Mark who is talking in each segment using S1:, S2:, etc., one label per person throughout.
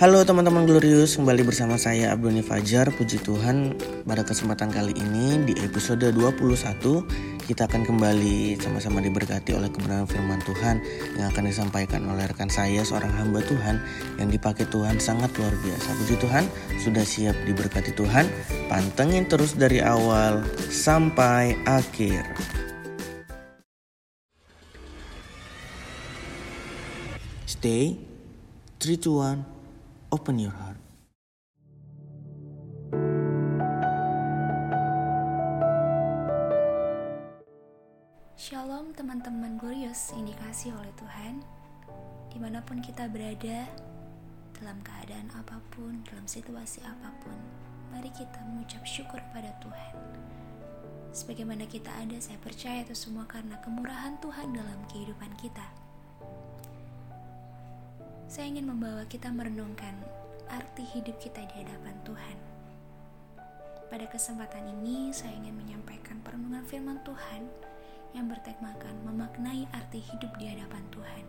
S1: Halo teman-teman Glorious, kembali bersama saya Abdoni Fajar. Puji Tuhan, pada kesempatan kali ini di episode 21 kita akan kembali sama-sama diberkati oleh kebenaran firman Tuhan yang akan disampaikan oleh rekan saya seorang hamba Tuhan yang dipakai Tuhan sangat luar biasa. Puji Tuhan, sudah siap diberkati Tuhan? Pantengin terus dari awal sampai akhir. Stay 3 2 1 Open your heart.
S2: Shalom teman-teman glorious yang dikasih oleh Tuhan. Di mana pun kita berada Dalam keadaan apa pun, dalam situasi apa pun Mari kita mengucap syukur pada Tuhan. Sebagaimana kita ada, saya percaya itu semua karena kemurahan Tuhan dalam kehidupan kita saya ingin membawa kita merenungkan arti hidup kita di hadapan Tuhan. Pada kesempatan ini, saya ingin menyampaikan perenungan firman Tuhan yang bertemakan memaknai arti hidup di hadapan Tuhan.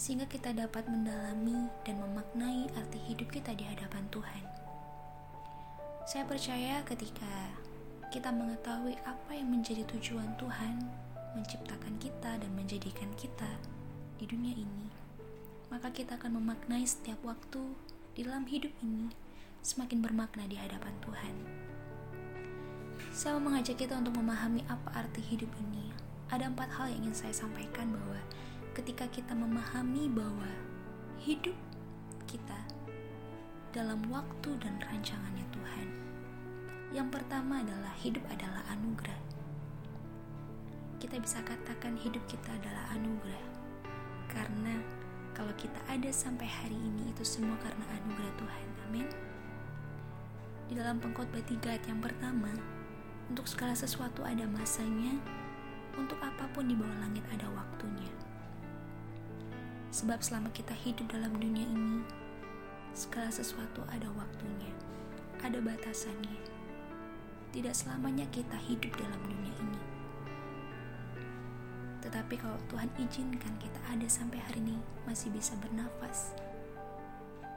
S2: Sehingga kita dapat mendalami dan memaknai arti hidup kita di hadapan Tuhan. Saya percaya ketika kita mengetahui apa yang menjadi tujuan Tuhan menciptakan kita dan menjadikan kita di dunia ini, maka kita akan memaknai setiap waktu di dalam hidup ini semakin bermakna di hadapan Tuhan. Saya mau mengajak kita untuk memahami apa arti hidup ini. Ada empat hal yang ingin saya sampaikan bahwa ketika kita memahami bahwa hidup kita dalam waktu dan rancangannya Tuhan. Yang pertama adalah hidup adalah anugerah. Kita bisa katakan hidup kita adalah anugerah kita ada sampai hari ini itu semua karena anugerah Tuhan. Amin. Di dalam pengkhotbah 3 ayat yang pertama, untuk segala sesuatu ada masanya, untuk apa pun di bawah langit ada waktunya. Sebab selama kita hidup dalam dunia ini, segala sesuatu ada waktunya, ada batasannya. Tidak selamanya kita hidup dalam dunia ini tetapi kalau Tuhan izinkan kita ada sampai hari ini masih bisa bernafas,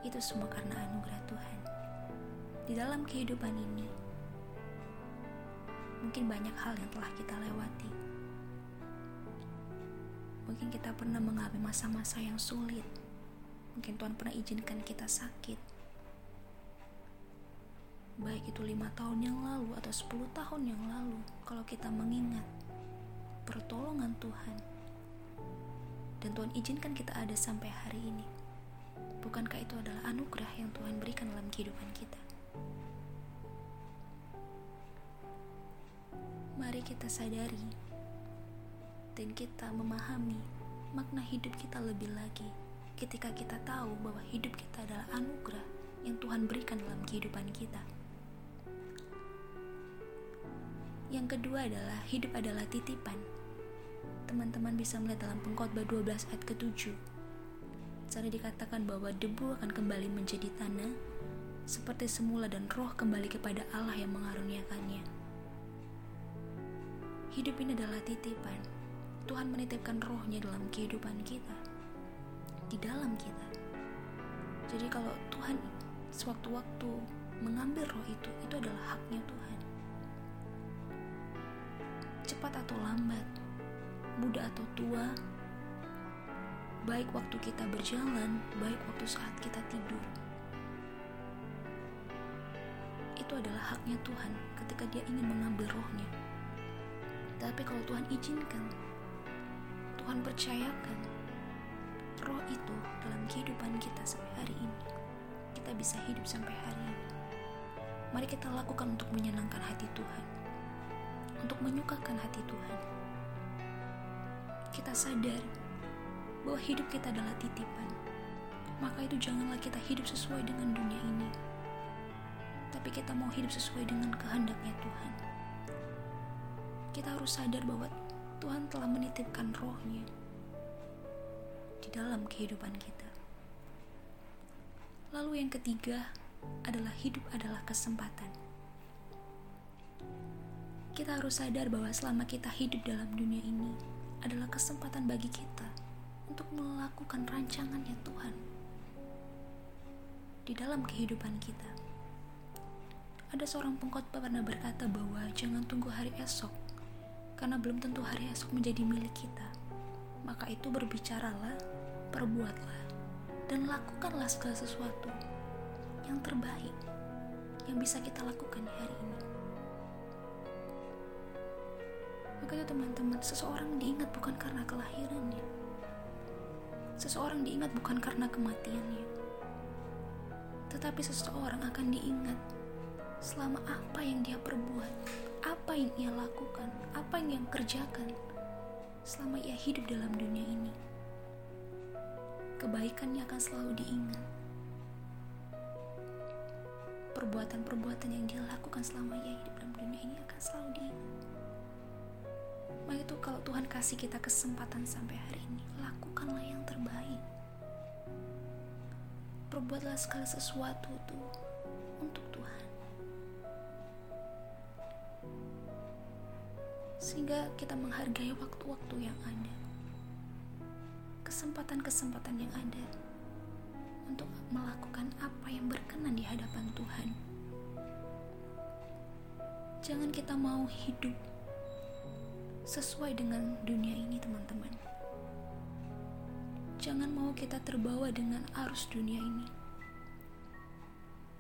S2: itu semua karena anugerah Tuhan. Di dalam kehidupan ini, mungkin banyak hal yang telah kita lewati. Mungkin kita pernah mengalami masa-masa yang sulit. Mungkin Tuhan pernah izinkan kita sakit. Baik itu lima tahun yang lalu atau 10 tahun yang lalu, kalau kita mengingat pertolongan Tuhan. Dan Tuhan izinkan kita ada sampai hari ini. Bukankah itu adalah anugerah yang Tuhan berikan dalam kehidupan kita? Mari kita sadari dan kita memahami makna hidup kita lebih lagi ketika kita tahu bahwa hidup kita adalah anugerah yang Tuhan berikan dalam kehidupan kita. Yang kedua adalah hidup adalah titipan teman-teman bisa melihat dalam pengkhotbah 12 ayat ke-7. Sana dikatakan bahwa debu akan kembali menjadi tanah seperti semula dan roh kembali kepada Allah yang mengaruniakannya. Hidup ini adalah titipan. Tuhan menitipkan rohnya dalam kehidupan kita. Di dalam kita. Jadi kalau Tuhan sewaktu-waktu mengambil roh itu, itu adalah haknya Tuhan. Cepat atau lambat, muda atau tua, baik waktu kita berjalan, baik waktu saat kita tidur. Itu adalah haknya Tuhan ketika dia ingin mengambil rohnya. Tapi kalau Tuhan izinkan, Tuhan percayakan roh itu dalam kehidupan kita sampai hari ini. Kita bisa hidup sampai hari ini. Mari kita lakukan untuk menyenangkan hati Tuhan. Untuk menyukakan hati Tuhan kita sadar bahwa hidup kita adalah titipan, maka itu janganlah kita hidup sesuai dengan dunia ini, tapi kita mau hidup sesuai dengan kehendaknya Tuhan. Kita harus sadar bahwa Tuhan telah menitipkan rohnya di dalam kehidupan kita. Lalu yang ketiga adalah hidup adalah kesempatan. Kita harus sadar bahwa selama kita hidup dalam dunia ini, adalah kesempatan bagi kita untuk melakukan rancangannya Tuhan. di dalam kehidupan kita. Ada seorang pengkhotbah pernah berkata bahwa jangan tunggu hari esok, karena belum tentu hari esok menjadi milik kita. Maka itu berbicaralah, perbuatlah, dan lakukanlah segala sesuatu yang terbaik yang bisa kita lakukan hari ini. Maka itu teman-teman, seseorang diingat bukan karena kelahirannya. Seseorang diingat bukan karena kematiannya. Tetapi seseorang akan diingat selama apa yang dia perbuat, apa yang ia lakukan, apa yang ia kerjakan selama ia hidup dalam dunia ini. Kebaikannya akan selalu diingat. Perbuatan-perbuatan yang dia lakukan selama ia hidup dalam dunia ini akan selalu diingat. Maka itu kalau Tuhan kasih kita kesempatan sampai hari ini, lakukanlah yang terbaik. Perbuatlah segala sesuatu tuh untuk Tuhan. Sehingga kita menghargai waktu-waktu yang ada. Kesempatan-kesempatan yang ada untuk melakukan apa yang berkenan di hadapan Tuhan. Jangan kita mau hidup sesuai dengan dunia ini, teman-teman. Jangan mau kita terbawa dengan arus dunia ini.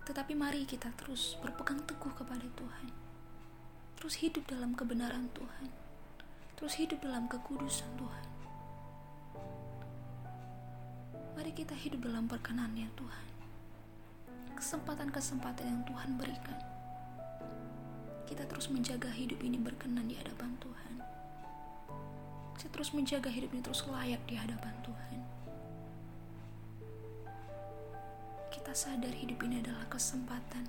S2: Tetapi mari kita terus berpegang teguh kepada Tuhan. Terus hidup dalam kebenaran Tuhan. Terus hidup dalam kekudusan Tuhan. Mari kita hidup dalam perkenannya Tuhan. Kesempatan-kesempatan yang Tuhan berikan. Kita terus menjaga hidup ini berkenan di hadapan Tuhan. Kita terus menjaga hidup ini terus layak di hadapan Tuhan. Kita sadar hidup ini adalah kesempatan.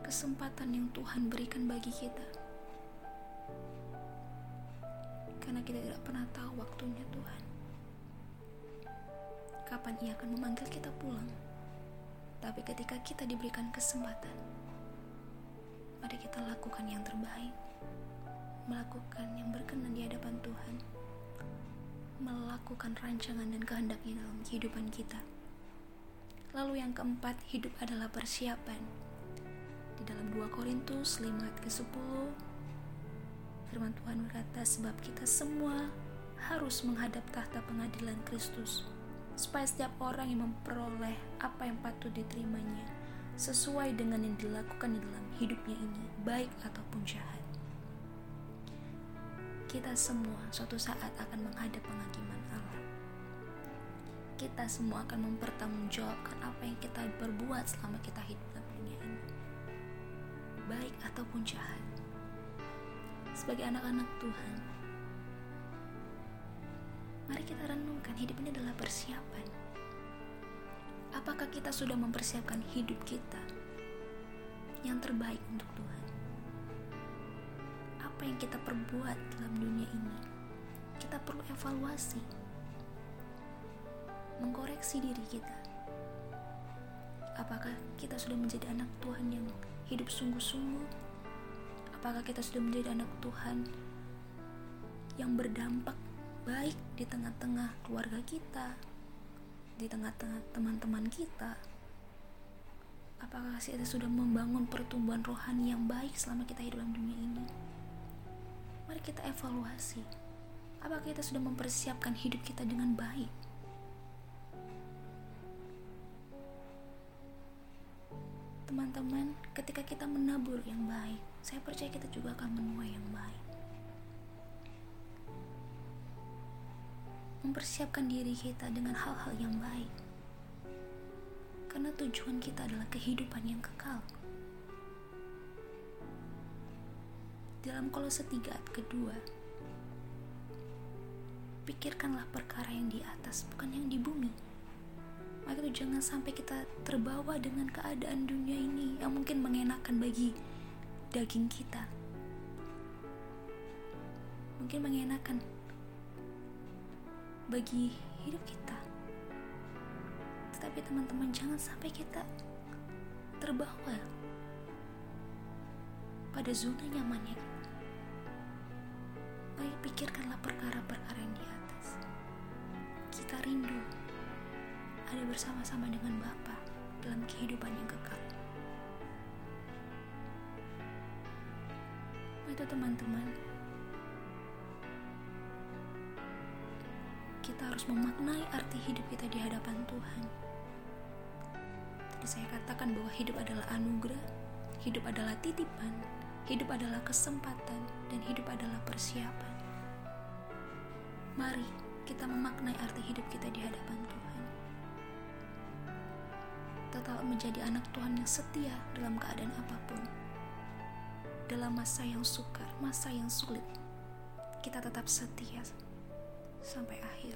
S2: Kesempatan yang Tuhan berikan bagi kita. Karena kita tidak pernah tahu waktunya Tuhan. Kapan ia akan memanggil kita pulang. Tapi ketika kita diberikan kesempatan, mari kita lakukan yang terbaik melakukan yang berkenan di hadapan Tuhan, melakukan rancangan dan kehendaknya dalam kehidupan kita. Lalu yang keempat, hidup adalah persiapan. Di dalam 2 Korintus 5 ayat ke-10, firman Tuhan berkata, sebab kita semua harus menghadap tahta pengadilan Kristus, supaya setiap orang yang memperoleh apa yang patut diterimanya, sesuai dengan yang dilakukan di dalam hidupnya ini, baik ataupun jahat kita semua suatu saat akan menghadap penghakiman Allah. Kita semua akan mempertanggungjawabkan apa yang kita berbuat selama kita hidup dalam dunia ini, baik ataupun jahat. Sebagai anak-anak Tuhan, mari kita renungkan hidup ini adalah persiapan. Apakah kita sudah mempersiapkan hidup kita yang terbaik untuk Tuhan? Apa yang kita perbuat dalam dunia ini, kita perlu evaluasi, mengkoreksi diri kita. Apakah kita sudah menjadi anak Tuhan yang hidup sungguh-sungguh? Apakah kita sudah menjadi anak Tuhan yang berdampak baik di tengah-tengah keluarga kita, di tengah-tengah teman-teman kita? Apakah kita sudah membangun pertumbuhan rohani yang baik selama kita hidup dalam dunia ini? Mari kita evaluasi. Apakah kita sudah mempersiapkan hidup kita dengan baik? Teman-teman, ketika kita menabur yang baik, saya percaya kita juga akan menuai yang baik. Mempersiapkan diri kita dengan hal-hal yang baik. Karena tujuan kita adalah kehidupan yang kekal. Dalam kolose 3 ayat kedua pikirkanlah perkara yang di atas bukan yang di bumi. Maka itu jangan sampai kita terbawa dengan keadaan dunia ini yang mungkin mengenakan bagi daging kita. Mungkin mengenakan bagi hidup kita. Tetapi teman-teman jangan sampai kita terbawa pada zona nyamannya Baik pikirkanlah perkara-perkara yang di atas. Kita rindu ada bersama-sama dengan Bapa dalam kehidupan yang kekal. Itu teman-teman, kita harus memaknai arti hidup kita di hadapan Tuhan. Tadi saya katakan bahwa hidup adalah anugerah, hidup adalah titipan, hidup adalah kesempatan, dan hidup adalah persiapan. Mari kita memaknai arti hidup kita di hadapan Tuhan. Tetap menjadi anak Tuhan yang setia dalam keadaan apa pun. Dalam masa yang sukar, masa yang sulit, kita tetap setia sampai akhir.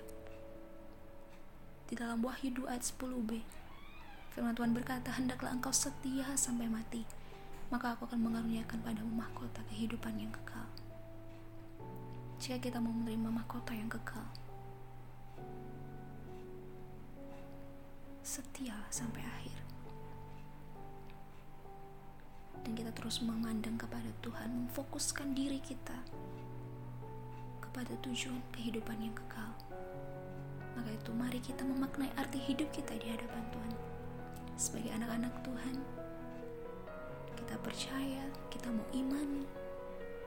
S2: Di dalam Wahyu 2 ayat 10b, firman Tuhan berkata, Hendaklah engkau setia sampai mati, maka aku akan mengaruniakan padamu mahkota kehidupan yang kekal. Jika kita mau menerima mahkota yang kekal, setialah sampai akhir. Dan kita terus memandang kepada Tuhan, memfokuskan diri kita kepada tujuan kehidupan yang kekal. Maka itu mari kita memaknai arti hidup kita di hadapan Tuhan. Sebagai anak-anak Tuhan, kita percaya, kita mau imani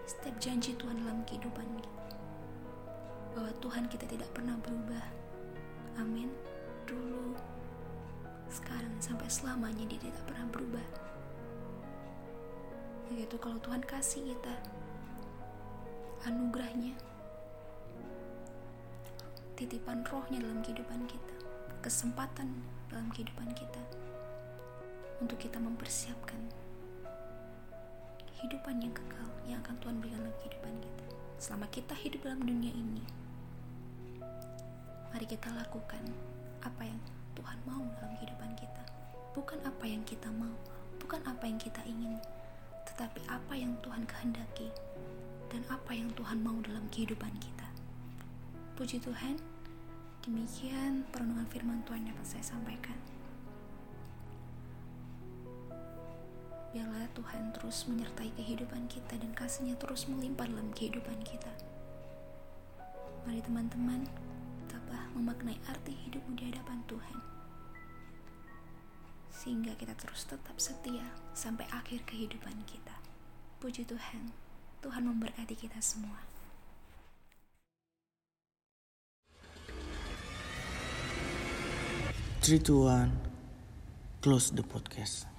S2: setiap janji Tuhan dalam kehidupan kita. Bahwa Tuhan kita tidak pernah berubah. Amin. Dulu, sekarang sampai selamanya dia tidak pernah berubah. Yaitu kalau Tuhan kasih kita anugerahnya, titipan rohnya dalam kehidupan kita, kesempatan dalam kehidupan kita, untuk kita mempersiapkan kehidupan yang kekal yang akan Tuhan berikan dalam kehidupan kita. Selama kita hidup dalam dunia ini, mari kita lakukan apa yang Tuhan mau dalam kehidupan kita. Bukan apa yang kita mau, bukan apa yang kita ingin, tetapi apa yang Tuhan kehendaki dan apa yang Tuhan mau dalam kehidupan kita. Puji Tuhan, demikian perenungan firman Tuhan yang dapat saya sampaikan. Biarlah Tuhan terus menyertai kehidupan kita dan kasihnya terus melimpah dalam kehidupan kita. Mari teman-teman, memaknai arti hidupmu di hadapan Tuhan. Sehingga kita terus tetap setia sampai akhir kehidupan kita. Puji Tuhan, Tuhan memberkati kita semua.
S1: Two, one, close the podcast.